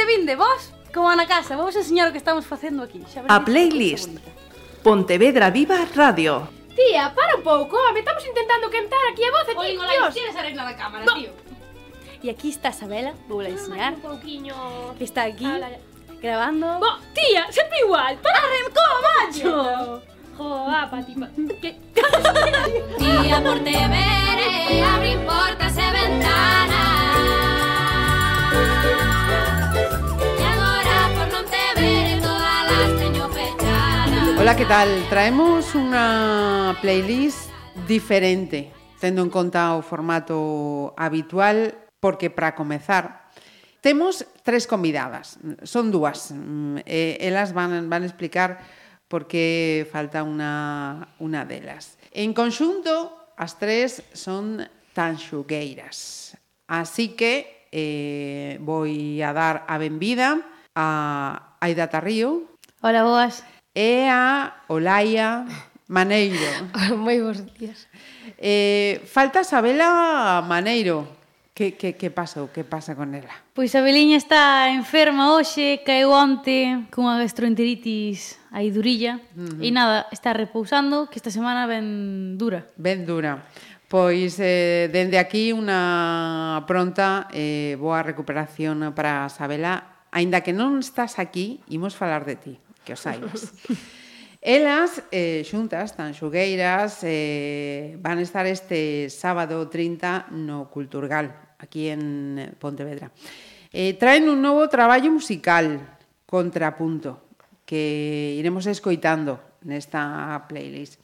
Vinde, vinde, vos, como na casa, vos enseñar o que estamos facendo aquí. Xa A playlist. Pontevedra Viva Radio. Tía, para un pouco, home, estamos intentando cantar aquí a voz e ti, Oigo, Dios. tienes arregla da cámara, No. tío. E aquí está Sabela, vou a enseñar, Un pouquiño... que está aquí Ala. grabando. Bo, tía, sempre igual. Para ¡Arrancó, macho! Jo, apa, tipa. Que... Tía Portevere, abrir portas e ventanas Hola, que tal? Traemos unha playlist diferente, tendo en conta o formato habitual, porque para comezar temos tres convidadas, son dúas. Mm, eh, elas van, van explicar por que falta unha, unha delas. En conxunto, as tres son tanxugueiras. Así que eh, vou a dar a benvida a Aida Tarrío. Hola, boas e a Olaia Maneiro. Moi bons días. Eh, falta Sabela Maneiro. Que, que, que pasou? Que pasa con ela? Pois a Beliña está enferma hoxe, caeu onte cunha gastroenteritis aí durilla. Uh -huh. E nada, está repousando, que esta semana ben dura. Ben dura. Pois eh, dende aquí unha pronta eh, boa recuperación para Sabela. Aínda que non estás aquí, imos falar de ti que os saibas. Elas, eh, xuntas, tan xugueiras, eh, van estar este sábado 30 no Culturgal, aquí en Pontevedra. Eh, traen un novo traballo musical, Contrapunto, que iremos escoitando nesta playlist.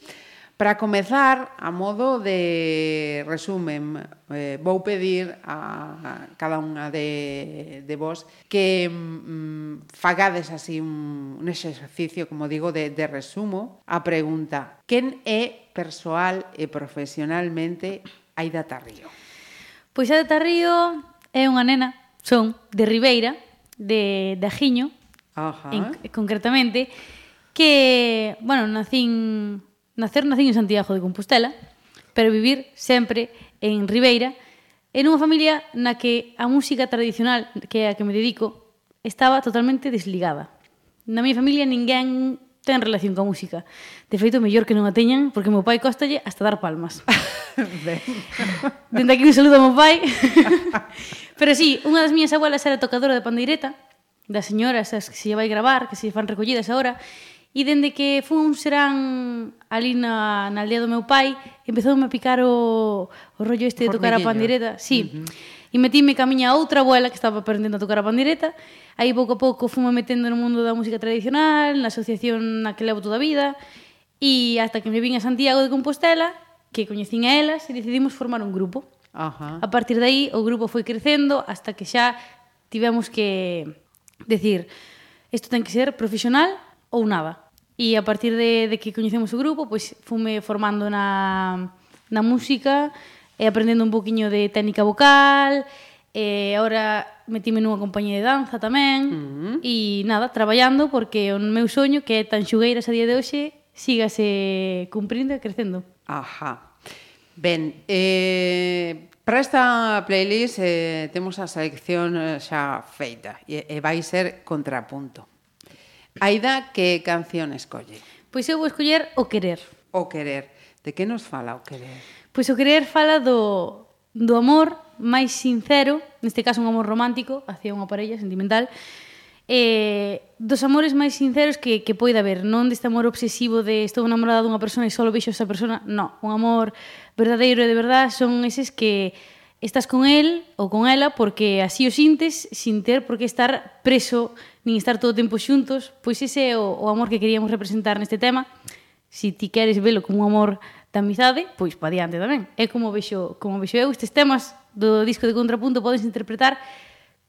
Para comezar, a modo de resumen, eh, vou pedir a, cada unha de, de vos que mm, fagades así un, un exercicio, como digo, de, de resumo a pregunta quen é persoal e profesionalmente Aida Tarrío? Pois Aida Tarrío é unha nena, son de Ribeira, de, de Ajiño, Ajá. En, concretamente, que, bueno, nacín nacer nacín en Santiago de Compostela, pero vivir sempre en Ribeira, en unha familia na que a música tradicional que é a que me dedico estaba totalmente desligada. Na miña familia ninguén ten relación coa música. De feito, mellor que non a teñan, porque meu pai costalle hasta dar palmas. Dende aquí un saludo ao meu pai. Pero sí, unha das miñas abuelas era tocadora de pandeireta, das señoras as que se vai gravar, que se fan recollidas agora, E dende que fun un serán ali na, na aldea do meu pai, empezoume a picar o, o rollo este de tocar a pandireta. Sí. Uh -huh. E metíme ca miña outra abuela que estaba aprendendo a tocar a pandireta. Aí pouco a pouco fume metendo no mundo da música tradicional, na asociación na que levo toda a vida. E hasta que me vin a Santiago de Compostela, que coñecín a elas, e decidimos formar un grupo. Ajá. A partir de aí, o grupo foi crecendo hasta que xa tivemos que decir isto ten que ser profesional ou nada. E a partir de, de que coñecemos o grupo, pois fume formando na, na música e aprendendo un poquinho de técnica vocal, eh, e agora metime nunha compañía de danza tamén, uh -huh. e nada, traballando, porque o meu soño, que é tan xugueiras a día de hoxe, sígase cumprindo e crecendo. Ajá. Ben, eh, para esta playlist eh, temos a selección eh, xa feita e, e vai ser contrapunto. Aida, que canción escolle? Pois eu vou escoller O Querer. O Querer. De que nos fala O Querer? Pois O Querer fala do, do amor máis sincero, neste caso un amor romántico, hacia unha parella sentimental, eh, dos amores máis sinceros que, que poida haber, non deste amor obsesivo de estou enamorada dunha persona e só vexo esa persona, no, un amor verdadeiro e de verdad son eses que estás con el ou con ela porque así o sintes sin ter por que estar preso nin estar todo o tempo xuntos, pois ese é o, o amor que queríamos representar neste tema. Si ti queres velo como un amor de amizade, pois pa diante tamén. É como vexo, como vexo eu, estes temas do disco de contrapunto podes interpretar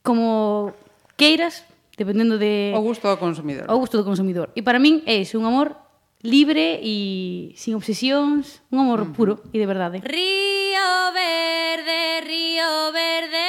como queiras, dependendo de... O gusto do consumidor. O gusto do consumidor. E para min é iso, un amor libre e sin obsesións, un amor puro e de verdade. Río verde, río verde,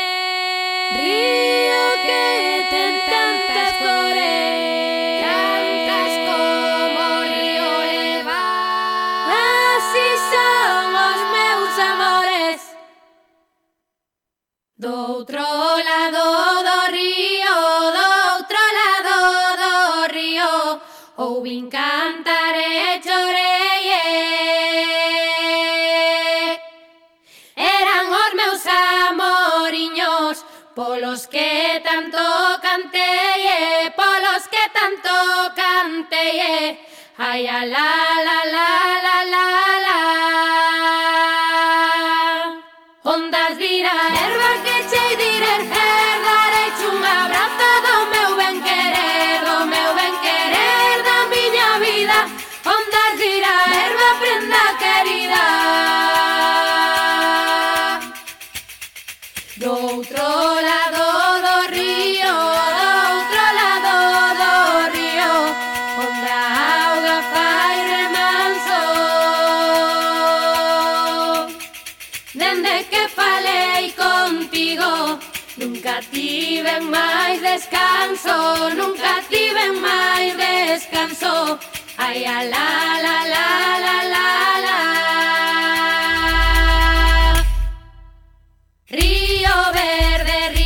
Do outro lado do río, do outro lado do río, ouvin cantar e chorei. Eran os meus amoriños polos que tanto cantei, polos que tanto cantei. Ai, a la la la la la. dende que falei contigo. Nunca tiven máis descanso, nunca tiven máis descanso. Ai, a la, la, la, la, la, la. Río Verde, Río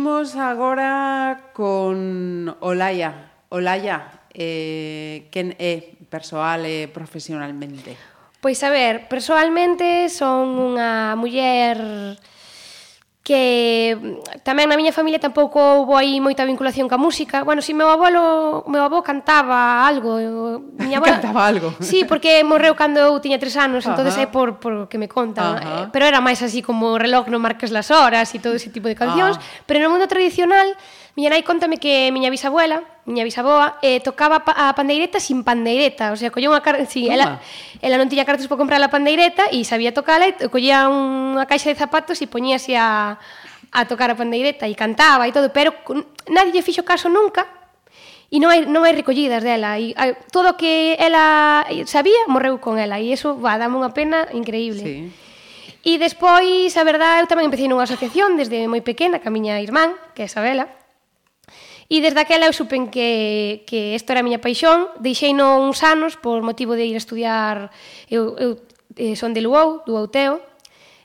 Imos agora con Olaya. Olaya, eh, quen é persoal e profesionalmente? Pois a ver, persoalmente son unha muller que mm, tamén na miña familia tampouco houve aí moita vinculación ca música. Bueno, si meu avolo, meu avó cantaba algo. Eh, miña abuela, cantaba algo. Sí, porque morreu cando eu tiña tres anos, Ajá. entonces é por, por que me contan. Ajá. Eh, pero era máis así como reloj non marques las horas e todo ese tipo de cancións. Ah. Pero no mundo tradicional, Miña nai contame que miña bisabuela, miña bisaboa, eh, tocaba a pandeireta sin pandeireta, o sea, collía unha carta, sí, ela, ela non tiña cartos para comprar a pandeireta e sabía tocala e collía unha caixa de zapatos e poñíase a, a tocar a pandeireta e cantaba e todo, pero nadie lle fixo caso nunca e non hai, non hai recollidas dela e hai, todo o que ela sabía morreu con ela e iso va, dame unha pena increíble. Sí. E despois, a verdade, eu tamén empecé nunha asociación desde moi pequena, ca miña irmán, que é Isabela, E desde aquela eu supen que, que isto era a miña paixón. Deixei no uns anos por motivo de ir a estudiar... Eu, eu eh, son de Luou, do Auteo,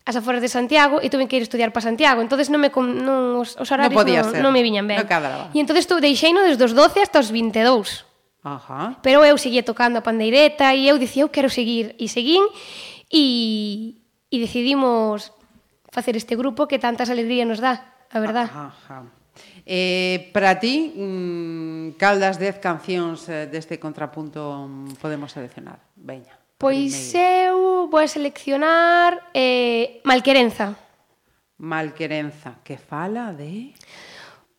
as aforas de Santiago e tuve que ir estudiar para Santiago, entonces non me non os, os horarios non, no, non me viñan ben. No cadraba. e entonces tu deixeino desde os 12 hasta os 22. Ajá. Pero eu seguía tocando a pandeireta e eu dicía, eu quero seguir e seguín e e decidimos facer este grupo que tantas alegrías nos dá, a verdad. Ajá, ajá. Eh, para ti, mm, cal das 10 cancións eh, deste contrapunto podemos seleccionar? Veña. Pois primeiro. eu vou seleccionar eh, Malquerenza. Malquerenza, que fala de...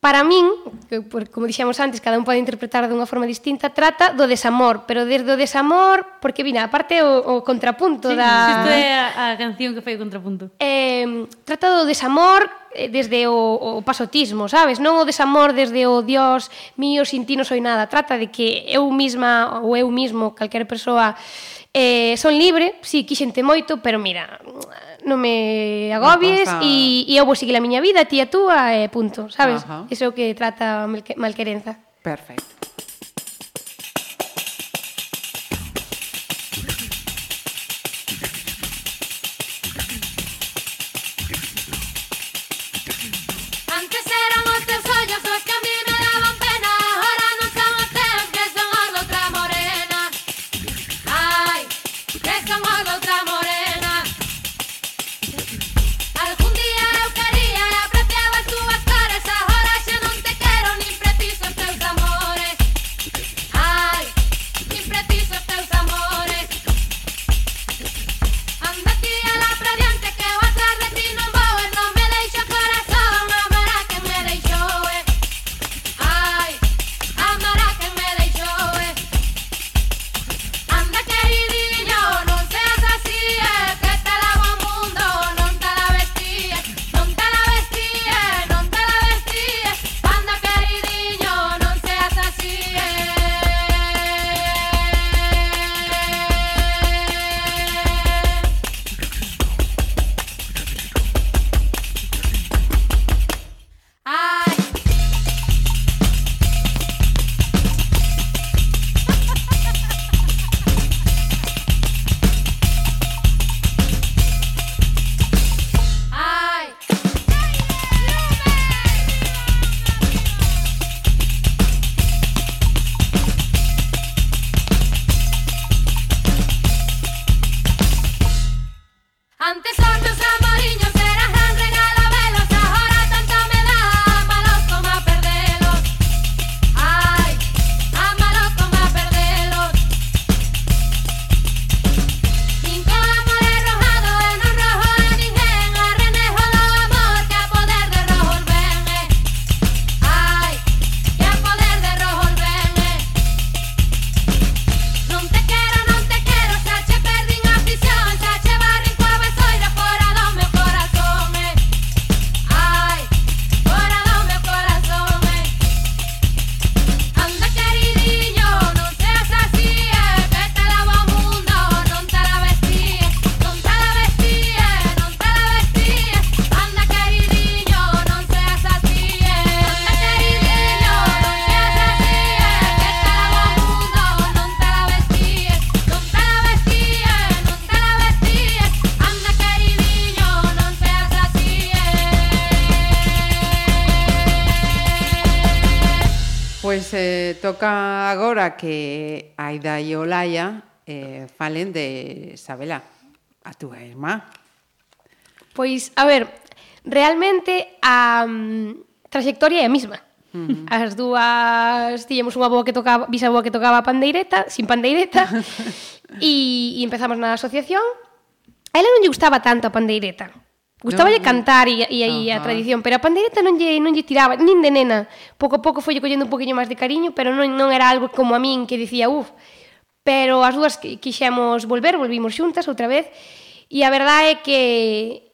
Para min, que, por, como dixemos antes, cada un pode interpretar dunha forma distinta, trata do desamor, pero desde o desamor, porque mira, aparte o, o contrapunto sí, da... Isto é a, a canción que fai o contrapunto. Eh, trata do desamor eh, desde o, o pasotismo, sabes? Non o desamor desde o Dios mío, sin ti non soy nada. Trata de que eu mesma ou eu mismo, calquera persoa, eh, son libre, si sí, quixente moito, pero mira, non me agobies e pasa... eu vou seguir a miña vida, ti a túa e punto, sabes? Uh -huh. o que trata Malquerenza. Perfecto. que Aida e Olaya eh, falen de Isabela, a túa irmá. Pois, a ver, realmente a um, trayectoria é a mesma. Uh -huh. As dúas tiñemos unha boa que tocaba, visa boa que tocaba pandeireta, sin pandeireta, e, e empezamos na asociación. A ela non lle gustaba tanto a pandeireta, Gustáballe cantar e, e, a tradición, pero a pandeireta non lle, non lle tiraba, nin de nena. Pouco a pouco foi collendo un poquinho máis de cariño, pero non, non era algo como a min que dicía, uf. Pero as dúas quixemos volver, volvimos xuntas outra vez, e a verdade é que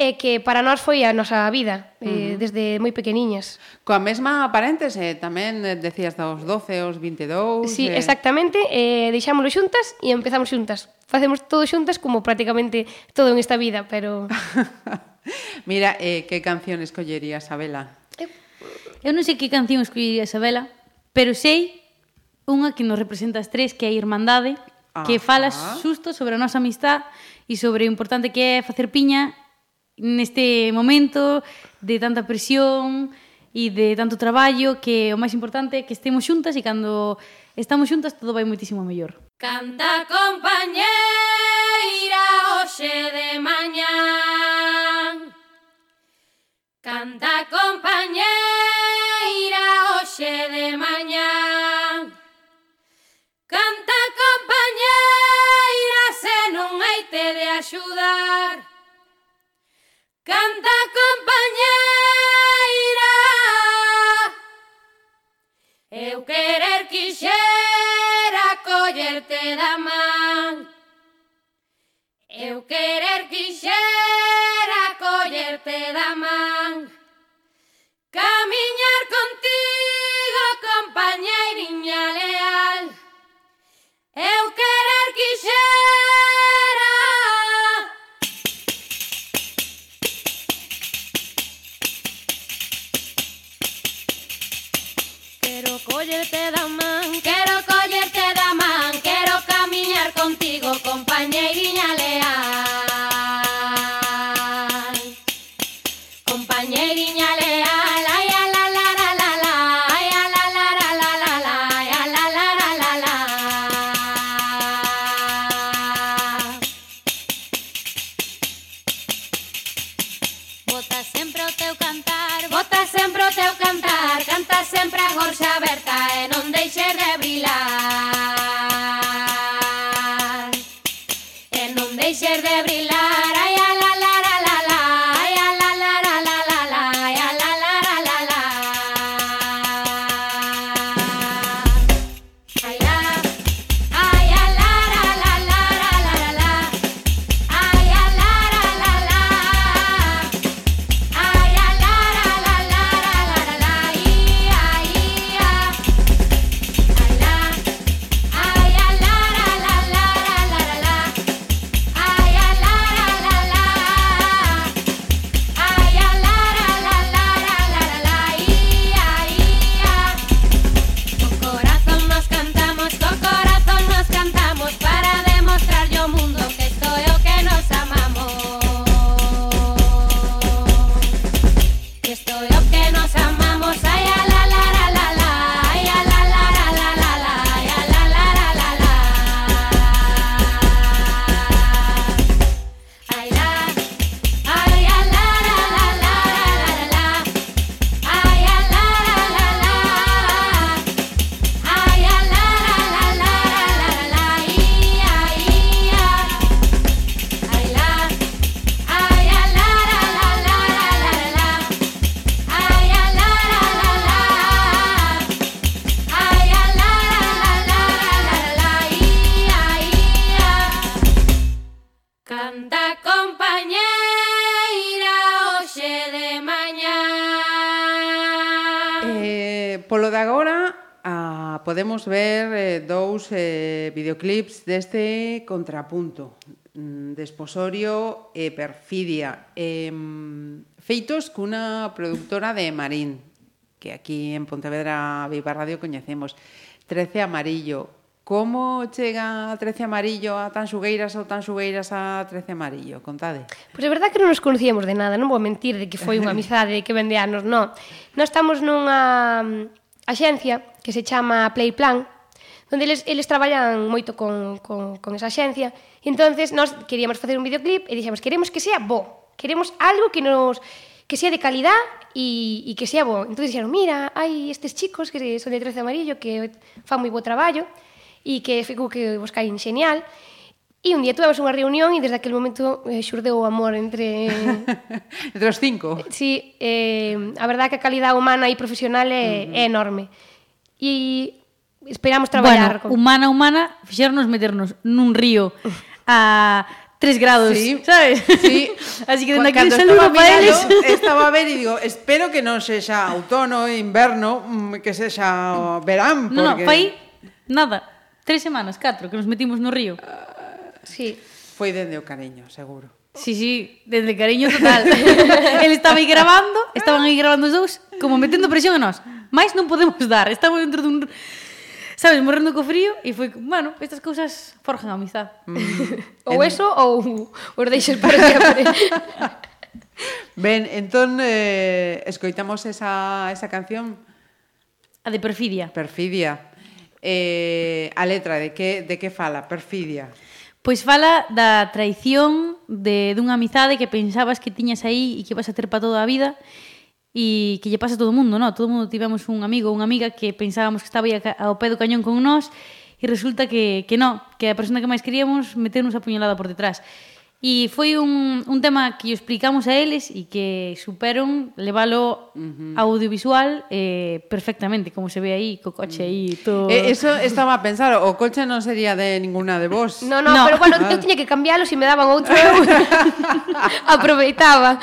é que para nós foi a nosa vida eh, uh -huh. desde moi pequeniñas. Coa mesma paréntese, tamén eh, decías dos 12 aos 22. Sí, eh... exactamente, eh deixámoslo xuntas e empezamos xuntas. Facemos todo xuntas como prácticamente todo en esta vida, pero Mira, eh que canción escollerías Sabela? Eu... Eu non sei que canción escollería Sabela, pero sei unha que nos representa as tres, que é a Irmandade, Ajá. que fala xusto sobre a nosa amistad e sobre o importante que é facer piña neste momento de tanta presión e de tanto traballo que o máis importante é que estemos xuntas e cando estamos xuntas todo vai muitísimo mellor. Canta compañeira hoxe de mañá. Canta compañeira hoxe de mañá. Canta compañeira se non hai te de axudar. Canta compañeira. Eu querer quixera collerte da man. Eu querer quixera collerte da man. Camiñar contigo compañeiriña leal. teu cantar Canta sempre a gorxa aberta e non deixes de brilar clips deste contrapunto, mm, desposorio e perfidia, eh, feitos cunha productora de Marín, que aquí en Pontevedra Viva Radio coñecemos, Trece Amarillo. Como chega a Trece Amarillo a tan xugueiras ou tan xugueiras a Trece Amarillo? Contade. Pois pues é verdad que non nos conocíamos de nada, non vou mentir de que foi unha amizade que vende anos, non. Nós estamos nunha mm, axencia que se chama Playplan, onde eles, eles traballan moito con, con, con esa xencia. E entonces nós queríamos facer un videoclip e dixemos, queremos que sea bo, queremos algo que nos que sea de calidad e, e que sea bo. Entón dixeron, mira, hai estes chicos que son de 13 amarillo que fan moi bo traballo e que fico que vos caen xenial. E un día tuvemos unha reunión e desde aquel momento eh, xurdeu o amor entre... entre os cinco. Sí, eh, a verdad que a calidad humana e profesional é, uh -huh. é enorme. E esperamos traballar. Bueno, con... humana, humana, fixernos meternos nun río a 3 grados, sí, sabes? Sí. Así que dende aquí un saludo para eles. Estaba a ver e digo, espero que non sexa outono, inverno, mm, que sexa verán. Porque... No, no, fai nada, tres semanas, catro, que nos metimos no río. Uh, sí. Foi dende o cariño, seguro. Sí, sí, dende cariño total. El estaba aí grabando, estaban aí grabando os dous, como metendo presión a nós. Mais non podemos dar, estamos dentro dun sabes, morrendo co frío e foi, bueno, estas cousas forjan a amizade. Mm. ou eso ou os deixes para sempre. ben, entón eh, escoitamos esa, esa canción A de Perfidia. Perfidia. Eh, a letra de que de que fala? Perfidia. Pois fala da traición de dunha amizade que pensabas que tiñas aí e que vas a ter para toda a vida e que lle pasa a todo o mundo, non? Todo o mundo tivemos un amigo ou unha amiga que pensábamos que estaba aí ao pé do cañón con nós e resulta que, que non, que a persona que máis queríamos meternos a puñalada por detrás. E foi un, un tema que lle explicamos a eles e que superon leválo uh -huh. audiovisual eh, perfectamente, como se ve aí, co coche aí, mm. todo... Eh, eso estaba a pensar, o coche non sería de ninguna de vos. No, no, no. pero bueno, eu tiña que cambiálo se me daban outro eu aproveitaba.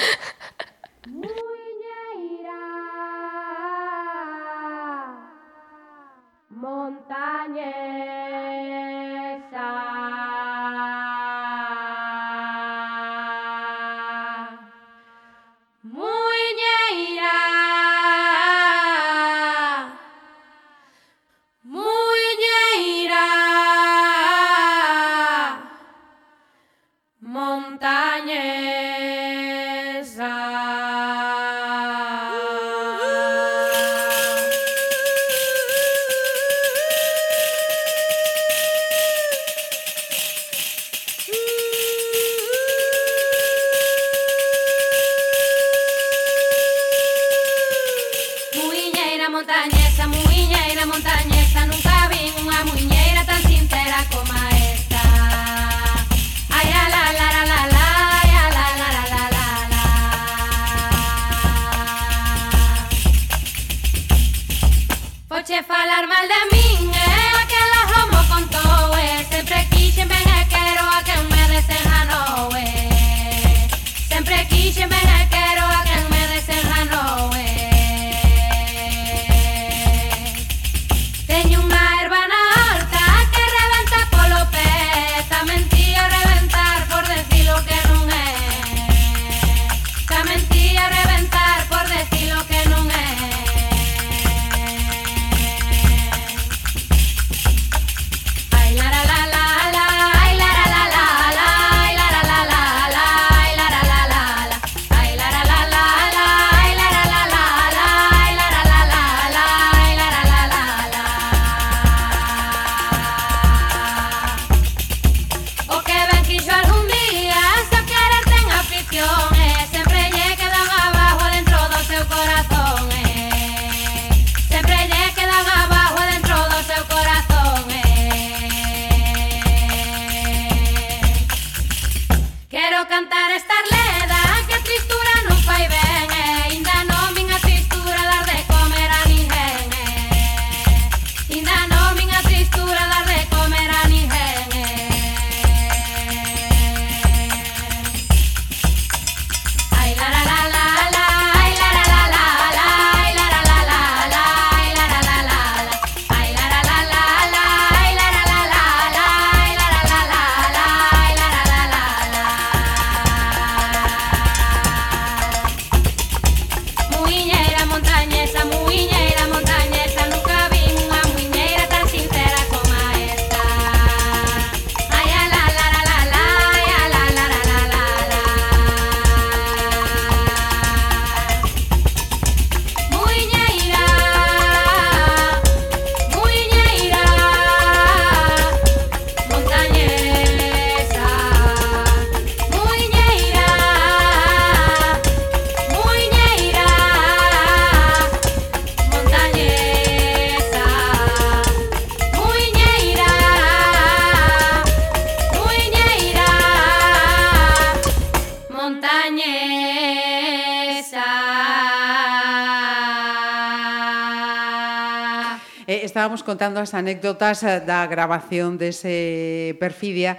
estábamos contando as anécdotas eh, da grabación dese Perfidia.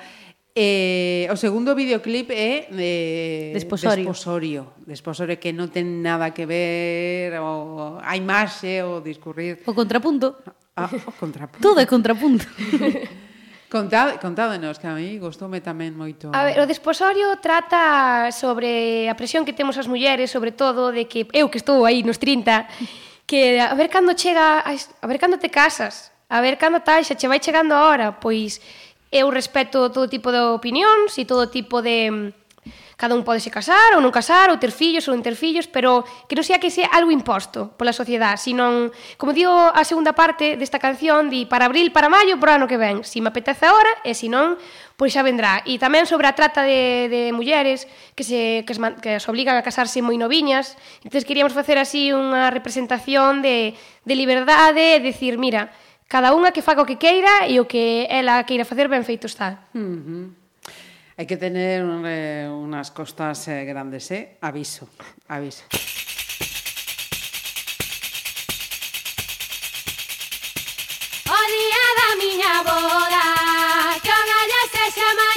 Eh, o segundo videoclip é eh, Desposorio. Desposorio. Desposorio que non ten nada que ver o, a imaxe o discurrir. O contrapunto. Ah, o contrapunto. Todo é contrapunto. Contad, contádenos, que a mí gustoume tamén moito. A ver, o desposorio trata sobre a presión que temos as mulleres, sobre todo de que eu que estou aí nos 30, que a ver cando chega, a, a ver cando te casas, a ver cando taxa, che vai chegando a hora, pois eu respeto todo tipo de opinións e todo tipo de cada un podese casar ou non casar, ou ter fillos ou non ter fillos, pero que non sea que sea algo imposto pola sociedade, sino, como digo a segunda parte desta canción, di para abril, para maio, para ano que ven, si me apetece agora, e se non, pois xa vendrá. E tamén sobre a trata de, de mulleres que se que, es, que as obligan a casarse moi noviñas. Entón queríamos facer así unha representación de, de liberdade, e decir, mira, cada unha que faga o que queira e o que ela queira facer ben feito está. Uh -huh. Hai que tener eh, unas costas eh, grandes, eh? Aviso, aviso. O día da miña boda Come on.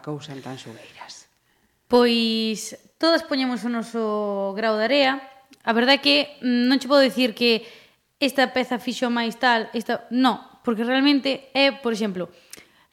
acousan tan soeiras? Pois todas poñemos o noso grau de area. A verdade é que non che podo dicir que esta peza fixo máis tal, esta... No, porque realmente é, por exemplo,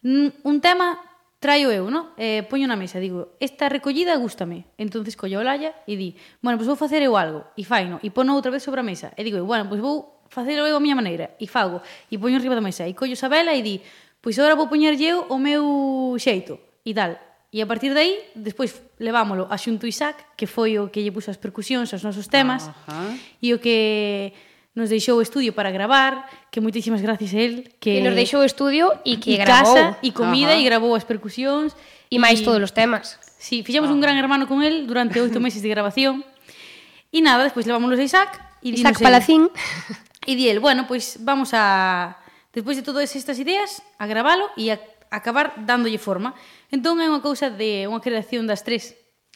un tema traio eu, no? Eh, poño na mesa, digo, esta recollida gústame. Entonces collo a olalla e di, bueno, pois pues vou facer eu algo, e faino, e pono outra vez sobre a mesa. E digo, bueno, pois pues vou facelo eu a miña maneira, e fago, e poño arriba da mesa, e collo esa vela e di, pois agora vou poñer eu o meu xeito e tal. E a partir de aí, despois levámolo a Xunto Isaac, que foi o que lle puso as percusións aos nosos temas, Ajá. e o que nos deixou o estudio para gravar, que moitísimas gracias a él. Que, que nos deixou o estudio e que e grabou. casa, e comida, Ajá. e grabou as percusións. E máis y... todos os temas. Sí, fixemos un gran hermano con él durante oito meses de grabación. E nada, despois levámonos a Isaac. E Isaac Palacín. E di el, bueno, pois pues vamos a... Despois de todas estas ideas, a gravalo e a acabar dándolle forma. Entón é unha cousa de unha creación das tres.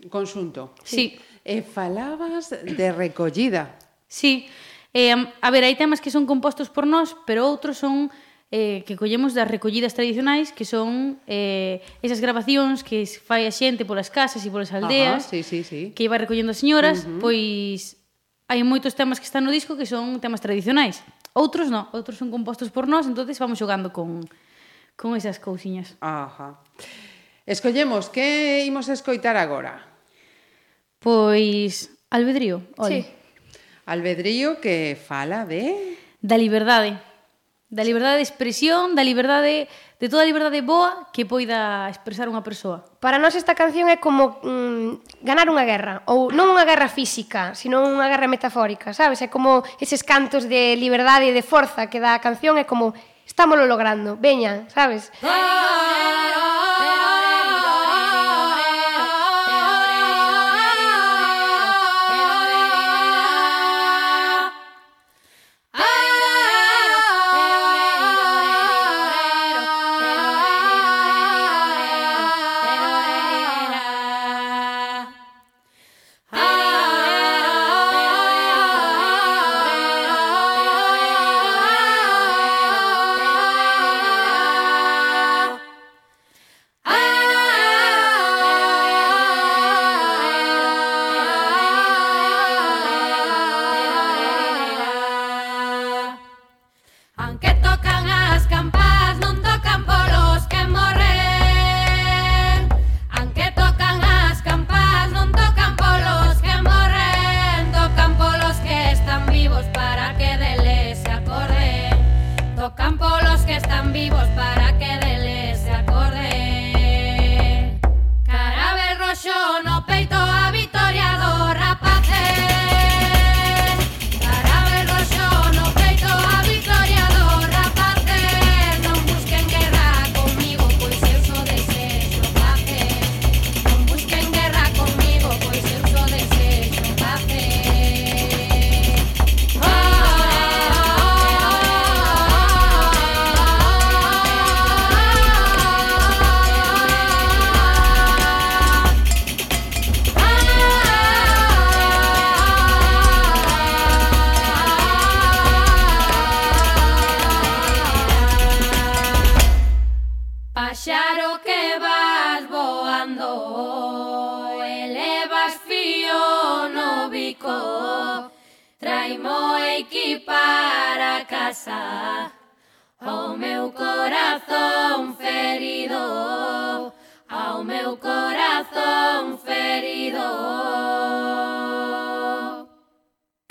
Consunto. Sí. E falabas de recollida. Sí. Eh, a ver, hai temas que son compostos por nós, pero outros son eh, que collemos das recollidas tradicionais que son eh, esas grabacións que fai a xente polas casas e polas aldeas Ajá, sí, sí, sí. que iba recollendo as señoras uh -huh. pois hai moitos temas que están no disco que son temas tradicionais outros non, outros son compostos por nós entonces vamos xogando con, con esas cousiñas. Ajá. Escollemos, que imos escoitar agora? Pois albedrío, oi. Sí. Albedrío que fala de da liberdade. Da liberdade de expresión, da liberdade de toda a liberdade boa que poida expresar unha persoa. Para nós esta canción é como mm, ganar unha guerra, ou non unha guerra física, sino unha guerra metafórica, sabes? É como eses cantos de liberdade e de forza que dá a canción, é como estámoslo logrando, veña, sabes?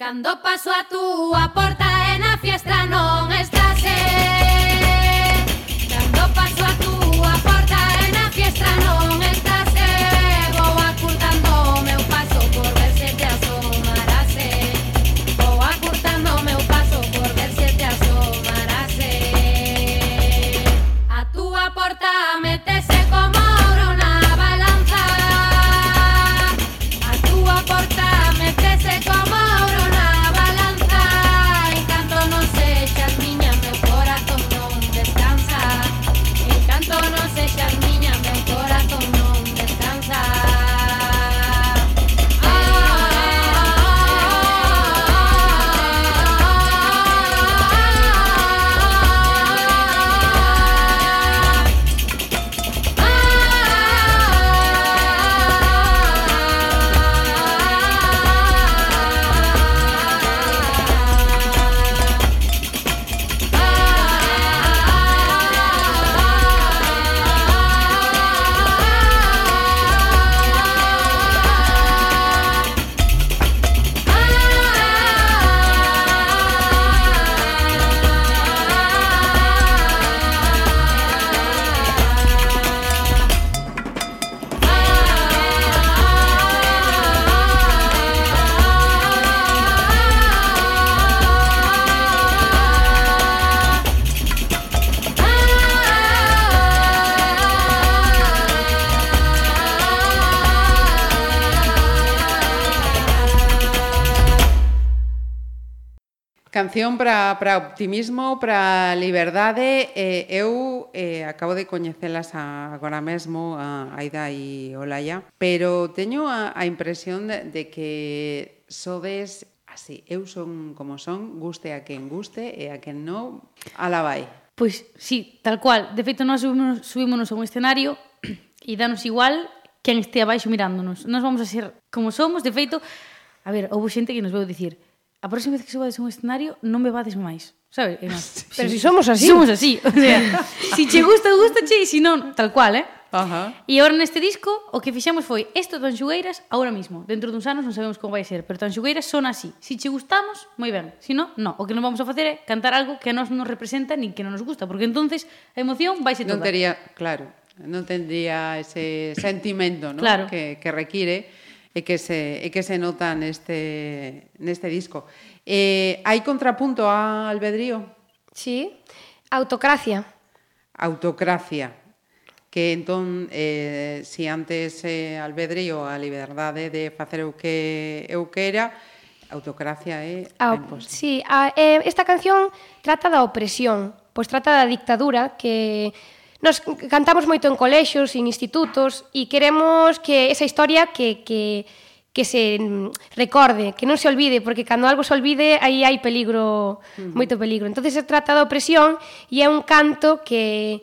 Cando paso a túa porta e na fiestra non estás eh. Cando paso a túa porta e na fiestra non estás canción para, para optimismo, para liberdade eh, eu eh, acabo de coñecelas a, agora mesmo a Aida e Olaya pero teño a, a impresión de, de que sodes así, eu son como son guste a quen guste e a quen non ala vai Pois sí, tal cual. De feito, nós subimos, subímonos a un escenario e danos igual quen este abaixo mirándonos. Nós vamos a ser como somos, de feito, a ver, houve xente que nos veu dicir a próxima vez que subades un escenario non me vades máis. Sabes? É máis. Pero si somos así. Somos así. O sea, si che gusta, gustache, e si non, tal cual, eh? Ajá. E agora neste disco o que fixemos foi isto de xugueiras agora mesmo. Dentro duns anos non sabemos como vai ser, pero tan xugueiras son así. Si che gustamos, moi ben. Se si non, no. O que non vamos a facer é cantar algo que a nós non nos representa nin que non nos gusta, porque entonces a emoción vai ser toda. Non tería, claro, non tendría ese sentimento, ¿no? claro. que, que require e que se, e que se nota neste, neste disco. Eh, hai contrapunto a albedrío? Sí, autocracia. Autocracia que entón eh, si antes eh, albedrío a liberdade de facer o que eu quera autocracia é a, a imposta. Sí, a, eh, esta canción trata da opresión, pois trata da dictadura que Nos cantamos moito en colexios, en institutos, e queremos que esa historia que, que, que se recorde, que non se olvide, porque cando algo se olvide, aí hai peligro, uh -huh. moito peligro. Entonces se trata da opresión e é un canto que,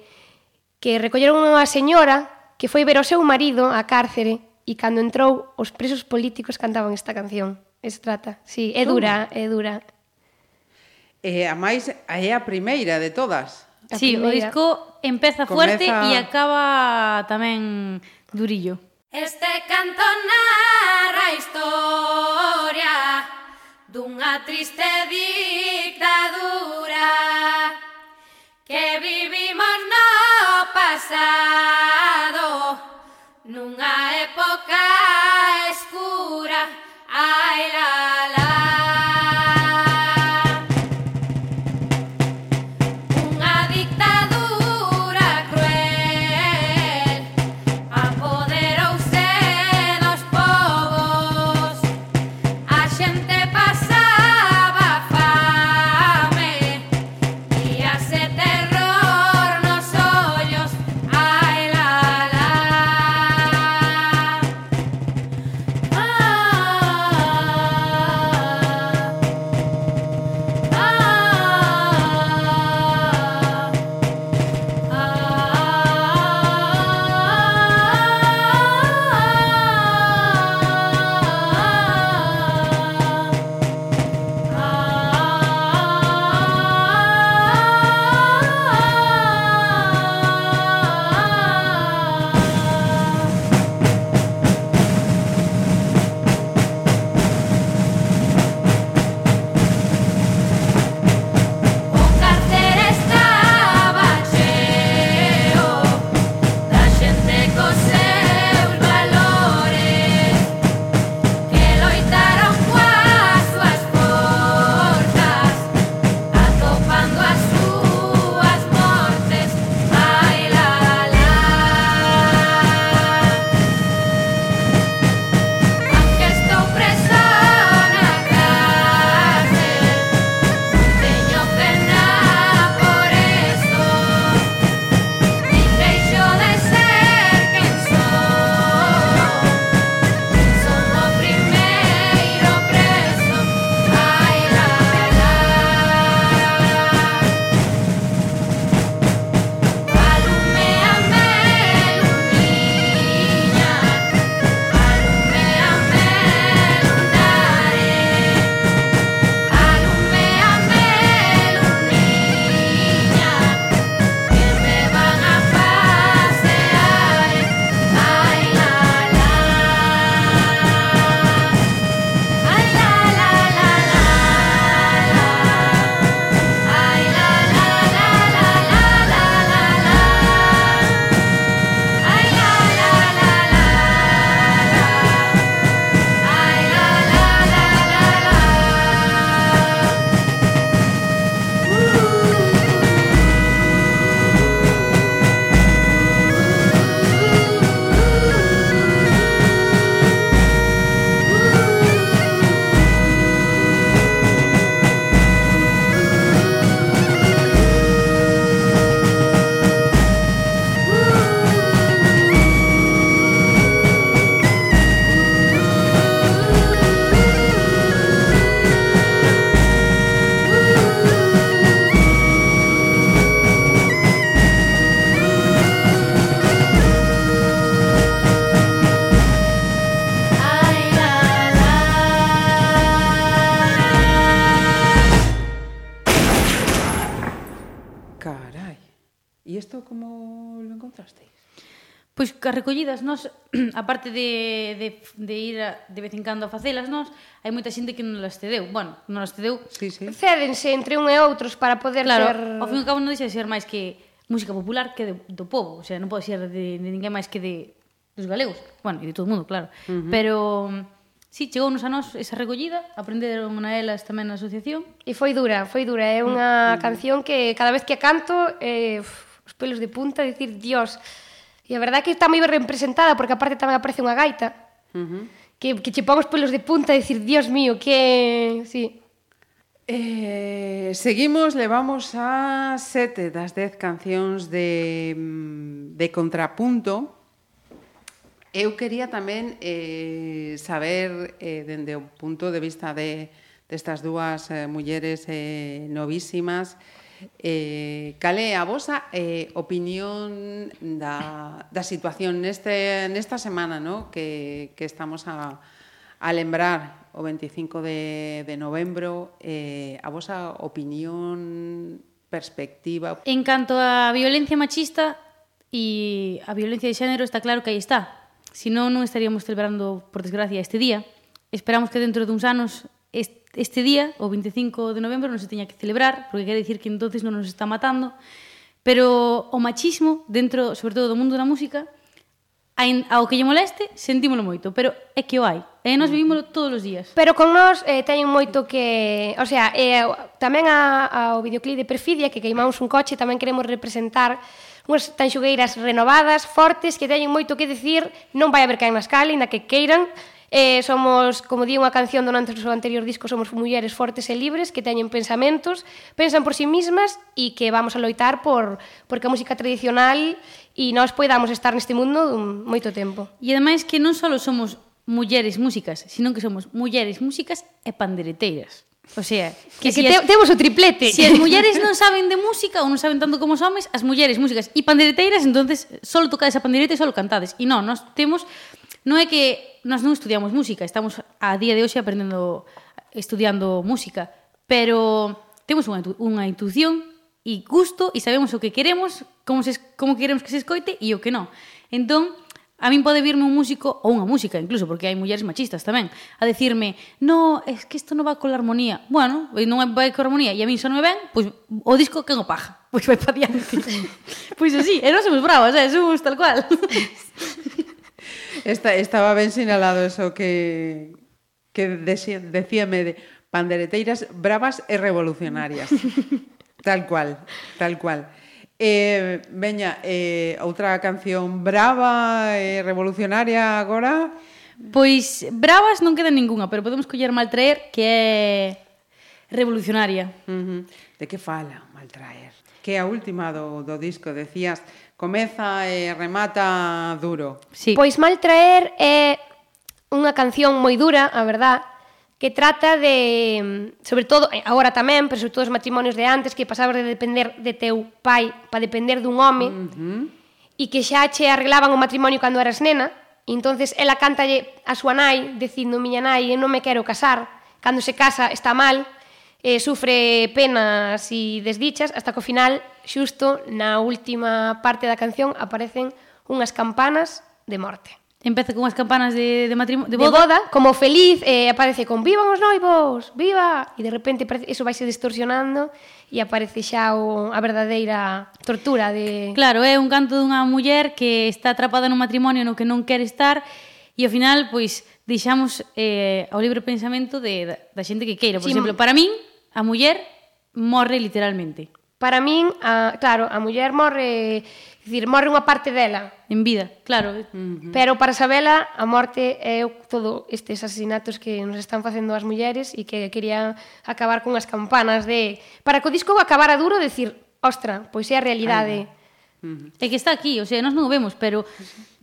que recolleron unha señora que foi ver o seu marido á cárcere e cando entrou os presos políticos cantaban esta canción. Es trata, sí, é dura, é dura. E a máis é a primeira de todas. Sí, primeira. o disco empeza Comeza... fuerte e acaba tamén durillo. Este canto narra a historia dunha triste dictadura que vivimos no pasado nunha época escura ai la que as recollidas nós, aparte de, de, de ir a, de vez en cando a facelas nós, hai moita xente que non las cedeu. Bueno, non las cedeu. Sí, sí. Cédense entre un e outros para poder claro, ter... Claro, ao fin e cabo non deixa de ser máis que música popular que de, do povo. O sea, non pode ser de, de ninguén máis que de dos galegos. Bueno, e de todo o mundo, claro. Uh -huh. Pero... Sí, chegounos a nós esa recollida, aprenderon a elas tamén na asociación. E foi dura, foi dura, é unha canción que cada vez que a canto eh, os pelos de punta, dicir, dios, E a verdade é que está moi ben representada, porque aparte tamén aparece unha gaita, uh -huh. que, que che pon os pelos de punta e dicir, dios mío, que... Sí. Eh, seguimos, levamos a sete das dez cancións de, de contrapunto. Eu quería tamén eh, saber, eh, dende o punto de vista de, destas dúas eh, mulleres eh, novísimas, eh, Eh, cal é a vosa eh, opinión da, da situación neste, nesta semana no? que, que estamos a, a lembrar o 25 de, de novembro eh, a vosa opinión perspectiva. En canto a violencia machista e a violencia de xénero está claro que aí está. Senón non estaríamos celebrando por desgracia este día. Esperamos que dentro duns anos este este día, o 25 de novembro, non se teña que celebrar, porque quere dicir que entonces non nos está matando, pero o machismo dentro, sobre todo do mundo da música, ao que lle moleste, sentímolo moito, pero é que o hai. E nós vivímolo todos os días. Pero con nós eh, teñen moito que... O sea, eh, tamén a, ao videoclip de Perfidia, que queimamos un coche, tamén queremos representar unhas tanxugueiras renovadas, fortes, que teñen moito que decir, non vai haber caen nas escala, na que queiran, Eh, somos, como di unha canción do antes do anterior disco, somos mulleres fortes e libres que teñen pensamentos, pensan por si sí mismas e que vamos a loitar por porque a música tradicional e nós poidamos estar neste mundo moito tempo. E ademais que non só somos mulleres músicas, sino que somos mulleres músicas e pandereteiras. O sea, que, si que si te, as, temos o triplete. Si as mulleres non saben de música ou non saben tanto como os homes, as mulleres músicas e pandereteiras, entonces solo tocades a pandereta e solo cantades. E non, nós temos Non é que nós non estudiamos música, estamos a día de hoxe aprendendo estudiando música, pero temos unha, unha intuición e gusto e sabemos o que queremos, como, se, como queremos que se escoite e o que non. Entón, a min pode virme un músico ou unha música, incluso, porque hai mulleres machistas tamén, a decirme, no, es que isto non va con la armonía. Bueno, non vai con armonía e a min só non me ben, pois o disco que non paja. Pois vai pa diante. pois así, e non somos bravas, eh? somos tal cual. Esta, estaba ben sinalado eso que, que decíame de pandereteiras bravas e revolucionarias. tal cual, tal cual. Eh, veña, eh, outra canción brava e revolucionaria agora? Pois bravas non queda ningunha, pero podemos coller maltraer que é revolucionaria. Uh -huh. De que fala maltraer? Que é a última do, do disco, decías comeza e remata duro. Sí. Pois mal traer é unha canción moi dura, a verdad, que trata de, sobre todo, agora tamén, pero sobre todo os matrimonios de antes, que pasabas de depender de teu pai para depender dun home, uh -huh. e que xa che arreglaban o matrimonio cando eras nena, e entonces ela cántalle a súa nai, dicindo, miña nai, eu non me quero casar, cando se casa está mal, eh, sufre penas e desdichas hasta que ao final, xusto na última parte da canción, aparecen unhas campanas de morte. Empeza con unhas campanas de, de de boda. de boda, como feliz, eh, aparece con vivan os noivos, viva, e de repente parece, eso vaise distorsionando e aparece xa o, a verdadeira tortura de Claro, é un canto dunha muller que está atrapada nun matrimonio no que non quere estar e ao final pois deixamos eh, ao libre pensamento de, da, da xente que queira. Por sí, exemplo, para min, a muller morre literalmente. Para min, a, claro, a muller morre, dicir, morre unha parte dela. En vida, claro. Uh -huh. Pero para Sabela, a morte é todo estes asesinatos que nos están facendo as mulleres e que querían acabar con as campanas de... Para que o disco acabara duro, decir, ostra, pois é a realidade. Uh -huh. É que está aquí, o sea, nós non o vemos, pero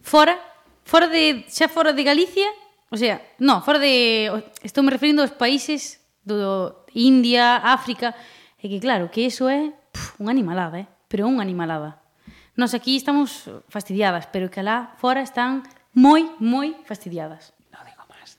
fora, fora de, xa fora de Galicia, O sea, no, fora de... Estou me referindo aos países do India, África... É que claro, que eso é unha animalada, eh? pero unha animalada. Nos aquí estamos fastidiadas, pero que alá fora están moi, moi fastidiadas. Non digo máis.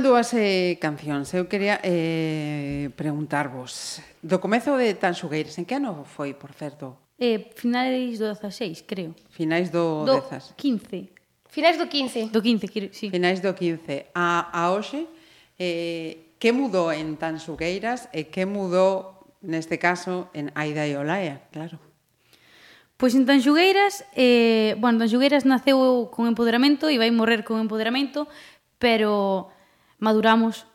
quedan dúas eh, cancións. Eu quería eh, preguntarvos. Do comezo de Tanxugueiras, en que ano foi, por certo? Eh, finais do 16, creo. Finais do, do 10. 15. Finais do 15. Do 15, quero, sí. Finais do 15. A, a hoxe, eh, que mudou en Tanxugueiras e que mudou, neste caso, en Aida e Olaia, claro? Pois en Tanxugueiras, eh, bueno, Tanxugueiras naceu con empoderamento e vai morrer con empoderamento, pero maduramos,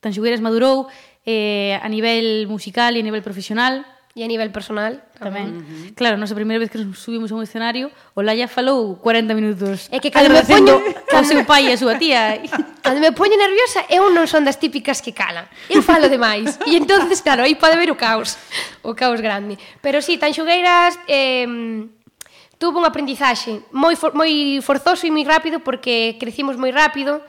Tanxugueras madurou eh, a nivel musical e a nivel profesional. E a nivel personal tamén. Uh -huh. Claro, non a primeira vez que nos subimos a un escenario, Olaya falou 40 minutos. É que cando me poño ao seu pai e a súa tía. cando me poño nerviosa, eu non son das típicas que calan. Eu falo demais. E entonces, claro, aí pode haber o caos, o caos grande. Pero si, sí, Tanxugueiras eh tuvo un aprendizaxe moi for, moi forzoso e moi rápido porque crecimos moi rápido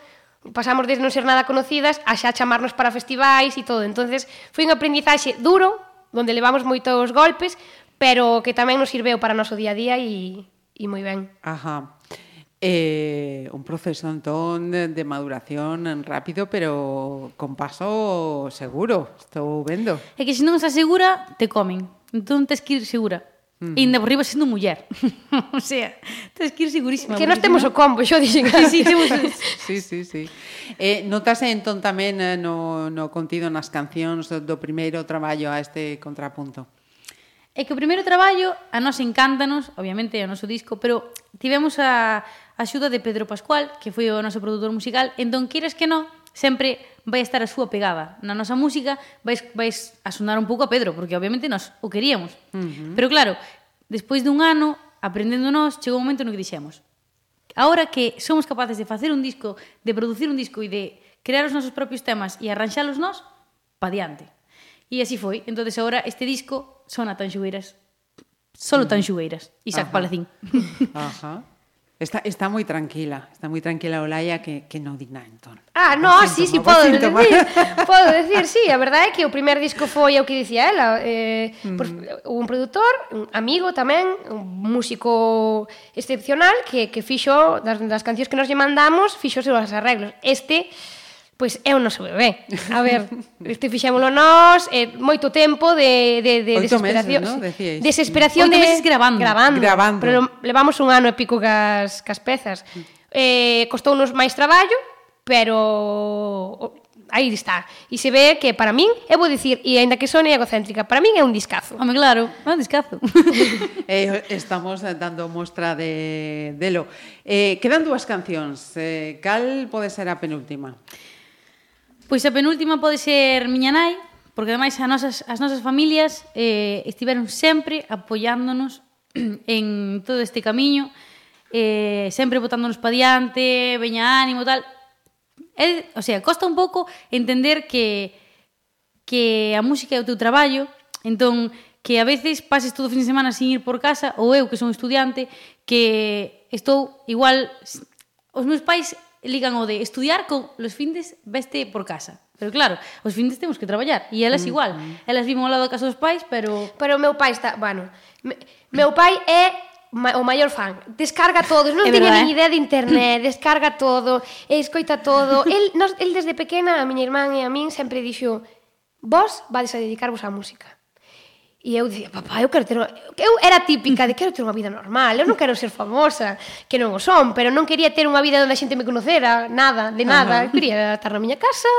pasamos de non ser nada conocidas a xa chamarnos para festivais e todo. Entonces, foi un aprendizaxe duro, donde levamos moitos golpes, pero que tamén nos sirveu para o noso día a día e, e moi ben. Ajá. Eh, un proceso entón de maduración rápido, pero con paso seguro, estou vendo. É que se non estás segura, te comen. Entón tes que ir segura. Mm. E ainda por riba sendo muller. o sea, tens que ir segurísima. Que nós temos o combo, xo dixen. sí, sí, temos... sí, sí, sí. Eh, notase entón tamén eh, no, no contido nas cancións do, do primeiro traballo a este contrapunto? É que o primeiro traballo a nós encántanos, obviamente é o noso disco, pero tivemos a, a axuda de Pedro Pascual, que foi o noso produtor musical, entón, queres que non, sempre vai estar a súa pegada na nosa música, vais, vais a sonar un pouco a Pedro, porque obviamente nós o queríamos. Uh -huh. Pero claro, despois dun ano, aprendendo nós, chegou un momento no que dixemos Ahora que somos capaces de facer un disco, de producir un disco e de crear os nosos propios temas e arranxalos nós, pa diante. E así foi. entonces agora este disco sona tan xugueiras Solo tan xugueiras Isaac Ajá. Palacín. Ajá. Está, está moi tranquila, está moi tranquila Olaia que, que non di nada entón. Ah, no, o sí, síntoma, sí, podo síntoma. decir, podo decir, sí, a verdade é que o primer disco foi o que dicía ela, eh, mm. por, eh, un produtor, un amigo tamén, un músico excepcional que, que fixo das, das cancións que nos lle mandamos, fixo os seus arreglos. Este pois é o noso bebé. A ver, este fixémolo nós, eh, moito tempo de, de, de Oito desesperación. Meses, ¿no? Decíais. Desesperación Oito de... meses grabando. Grabando. grabando. Pero levamos un ano e pico cas, cas pezas. Eh, costounos máis traballo, pero aí está. E se ve que para min, eu vou dicir, e aínda que sone egocéntrica, para min é un discazo. Home, claro, é un discazo. eh, estamos dando mostra de, de lo. Eh, quedan dúas cancións. Eh, cal pode ser a penúltima? Pois a penúltima pode ser miña nai, porque ademais as nosas, as nosas familias eh, estiveron sempre apoiándonos en todo este camiño, eh, sempre botándonos pa diante, veña ánimo, tal. É, o sea, costa un pouco entender que que a música é o teu traballo, entón que a veces pases todo o fin de semana sin ir por casa, ou eu que son estudiante, que estou igual... Os meus pais ligan o de estudiar con los findes veste por casa. Pero claro, os findes temos que traballar e elas mm-hmm. igual. Elas viven ao lado da casa dos pais, pero Pero o meu pai está, bueno, me, meu pai é ma, o maior fan. Descarga todo, non tiña verdad, ni eh? idea de internet, descarga todo, escoita todo. El, nos, el desde pequena a miña irmán e a min sempre dixo: "Vos vades a dedicarvos á música." E eu dicía, papá, eu quero ter... Eu era típica de quero ter unha vida normal, eu non quero ser famosa, que non o son, pero non quería ter unha vida onde a xente me conocera, nada, de nada. Eu Quería estar na miña casa,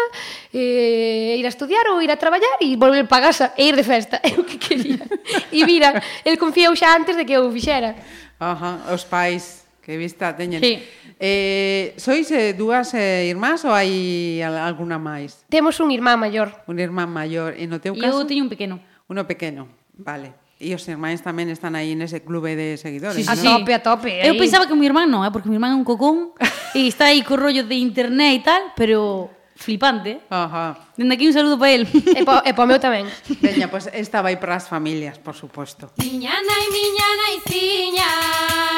eh, ir a estudiar ou ir a traballar e volver para casa e ir de festa, é o que quería. E mira, el confiou xa antes de que eu fixera. Ajá, os pais que vista teñen. Sí. Eh, sois eh, dúas eh, irmás ou hai alguna máis? Temos un irmán maior. Un irmán maior. E no teu caso? Eu teño un pequeno. Uno pequeno, vale. E os irmáns tamén están aí nese clube de seguidores. Sí, sí, ¿no? A tope, a tope. Eu pensaba que o meu irmán non, eh? porque o meu irmán é un cocón e está aí co rollo de internet e tal, pero flipante. Ajá. Dende aquí un saludo para el. E pa, e pa meu tamén. Veña, pois pues esta vai para as familias, por suposto. Miña nai, miña naiciña,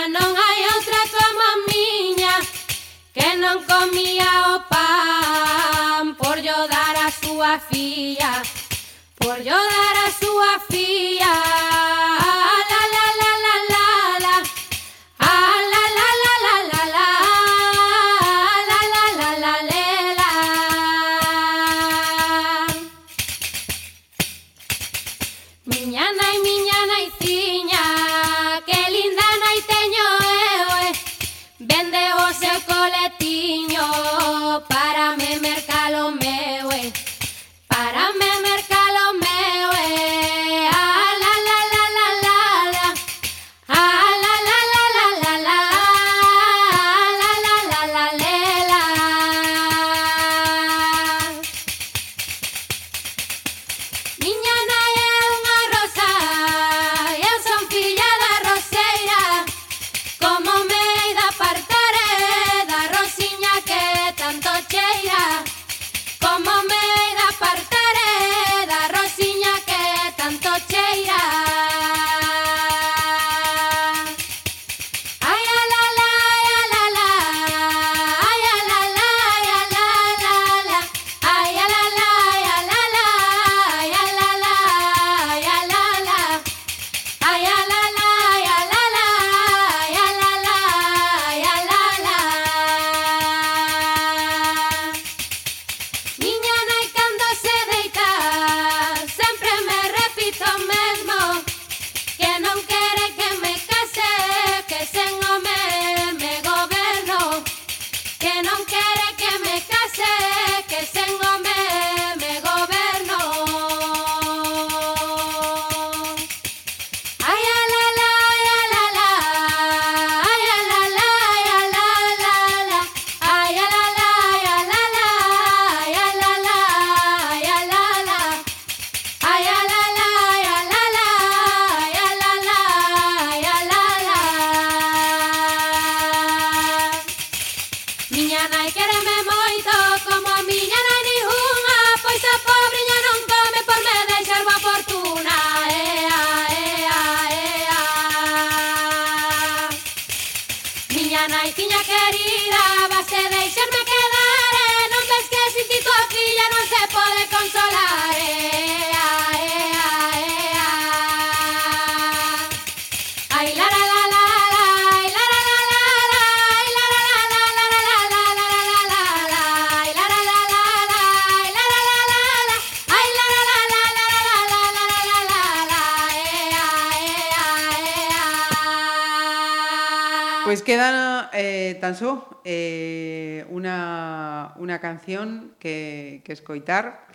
non hai outra como a miña, que non comía o pan por yo dar a súa filla por yo dar a súa fía. queda eh, tan só eh, una, una canción que, que escoitar.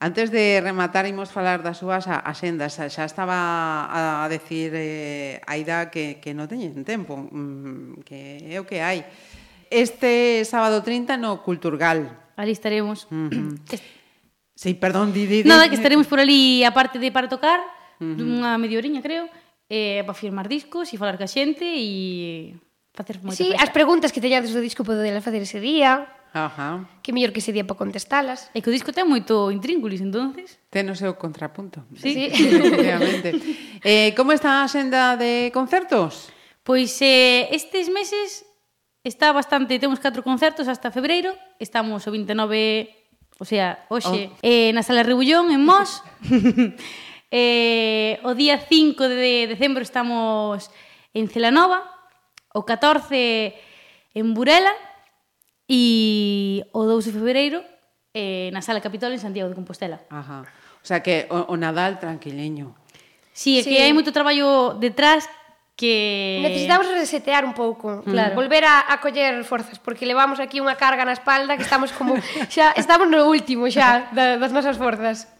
Antes de rematar, imos falar das súas axendas. Xa estaba a decir eh, Aida que, que non teñen tempo, mm, que é o que hai. Este sábado 30 no Culturgal. Ali estaremos. Sí, perdón, di, di, di. Nada, que estaremos por ali, aparte de para tocar, unha media horiña, creo, eh, para firmar discos e falar ca xente e facer moita Sí, festa. as preguntas que teñades do disco podedelas facer ese día. Ajá. Que mellor que ese día para contestalas. E que o disco ten moito intríngulis, entonces. Ten o seu contrapunto. Sí. sí. Efectivamente. eh, como está a xenda de concertos? Pois eh, estes meses está bastante, temos 4 concertos hasta febreiro, estamos o 29, o sea, hoxe, oh. eh, na Sala Rebullón, en Mos. eh, o día 5 de decembro estamos en Celanova, o 14 en Burela e o 2 de febreiro eh, na Sala Capitol en Santiago de Compostela. Ajá. O sea que o, o Nadal tranquileño. Sí, é sí. que hai moito traballo detrás que... Necesitamos resetear un pouco, mm. claro. volver a, a coller forzas, porque levamos aquí unha carga na espalda que estamos como... xa Estamos no último xa da, das nosas forzas.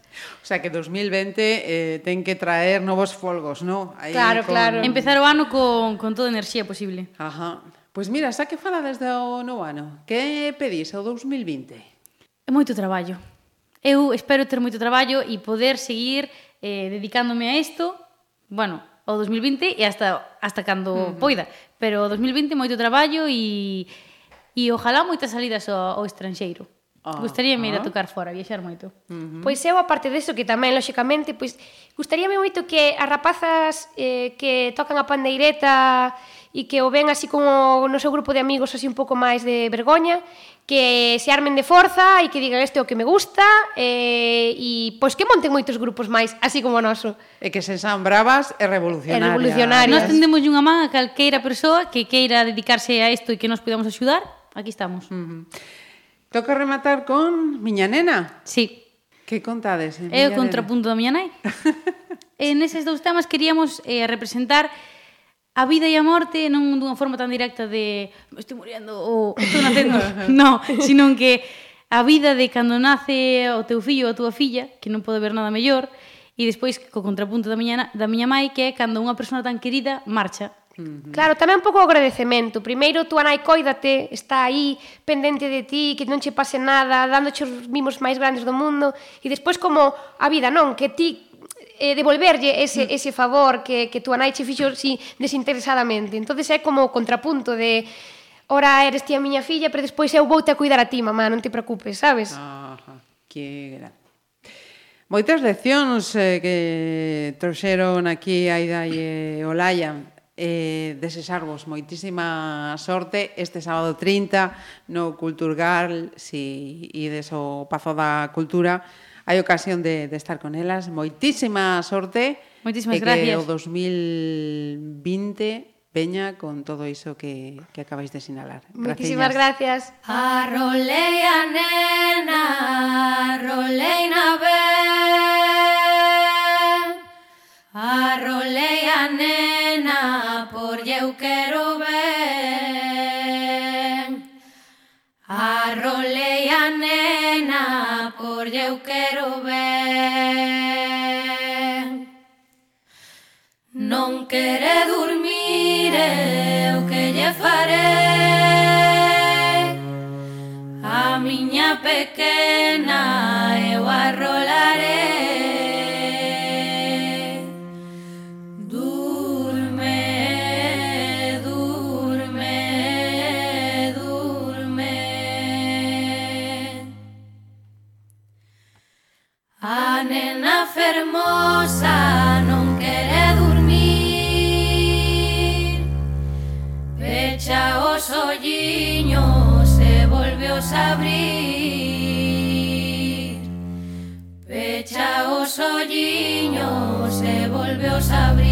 O sea que 2020 eh, ten que traer novos folgos, ¿no? Aí claro, con... claro. Empezar o ano con, con toda a enerxía posible. Ajá. Pois pues mira, xa que fala desde o novo ano, que pedís ao 2020? É moito traballo. Eu espero ter moito traballo e poder seguir eh, dedicándome a isto, bueno, ao 2020 e hasta, hasta cando uh -huh. poida. Pero o 2020 moito traballo e, e ojalá moitas salidas ao, ao estranxeiro. Ah, Gustaríame ir a ah. tocar fora, viaxar moito. Uh -huh. Pois eu, aparte deso, que tamén, lóxicamente, pois, gustaríame moito que as rapazas eh, que tocan a pandeireta e que o ven así como no seu grupo de amigos así un pouco máis de vergoña, que se armen de forza e que digan este é o que me gusta eh, e pois que monten moitos grupos máis así como o noso. E que se san bravas e revolucionarias. E revolucionarias. Nós tendemos unha man a calqueira persoa que queira dedicarse a isto e que nos podamos axudar, aquí estamos. Uh -huh. Toca rematar con Miña Nena. Sí. Que contades? Eh, é o contrapunto da miña nai. en eses dous temas queríamos eh, representar a vida e a morte non dunha forma tan directa de me estou muriendo ou estou nacendo, non, sino que a vida de cando nace o teu fillo ou a túa filla, que non pode ver nada mellor, e despois co contrapunto da miña, da miña mai que é cando unha persona tan querida marcha -huh. Claro, tamén un pouco o agradecemento. Primeiro, tú, nai, coídate, está aí, pendente de ti, que non che pase nada, dándoche os mimos máis grandes do mundo. E despois, como a vida, non? Que ti eh, devolverlle ese, mm. ese favor que, que tú a nai che fixo mm. si, desinteresadamente. entonces é como o contrapunto de ora eres ti a miña filla, pero despois eu vou te a cuidar a ti, mamá, non te preocupes, sabes? Ajá, que gran. Moitas leccións eh, que trouxeron aquí Aida e Olaya eh, desexarvos moitísima sorte este sábado 30 no Culturgal, si ides ao Pazo da Cultura, hai ocasión de, de estar con elas. Moitísima sorte. Moitísimas e gracias. Que o 2020 veña con todo iso que, que acabáis de sinalar. Moitísimas gracias. Arrolei a nena, arrolei na vez. Arrolei a nena por eu quero ben Arrolei a nena por eu quero ben Non quere dormir eh, eu que lle farei A miña pequena eu arrolarei fermosa non quere dormir. Pecha os olliños e volveos a abrir. Pecha os olliños e volveos a abrir.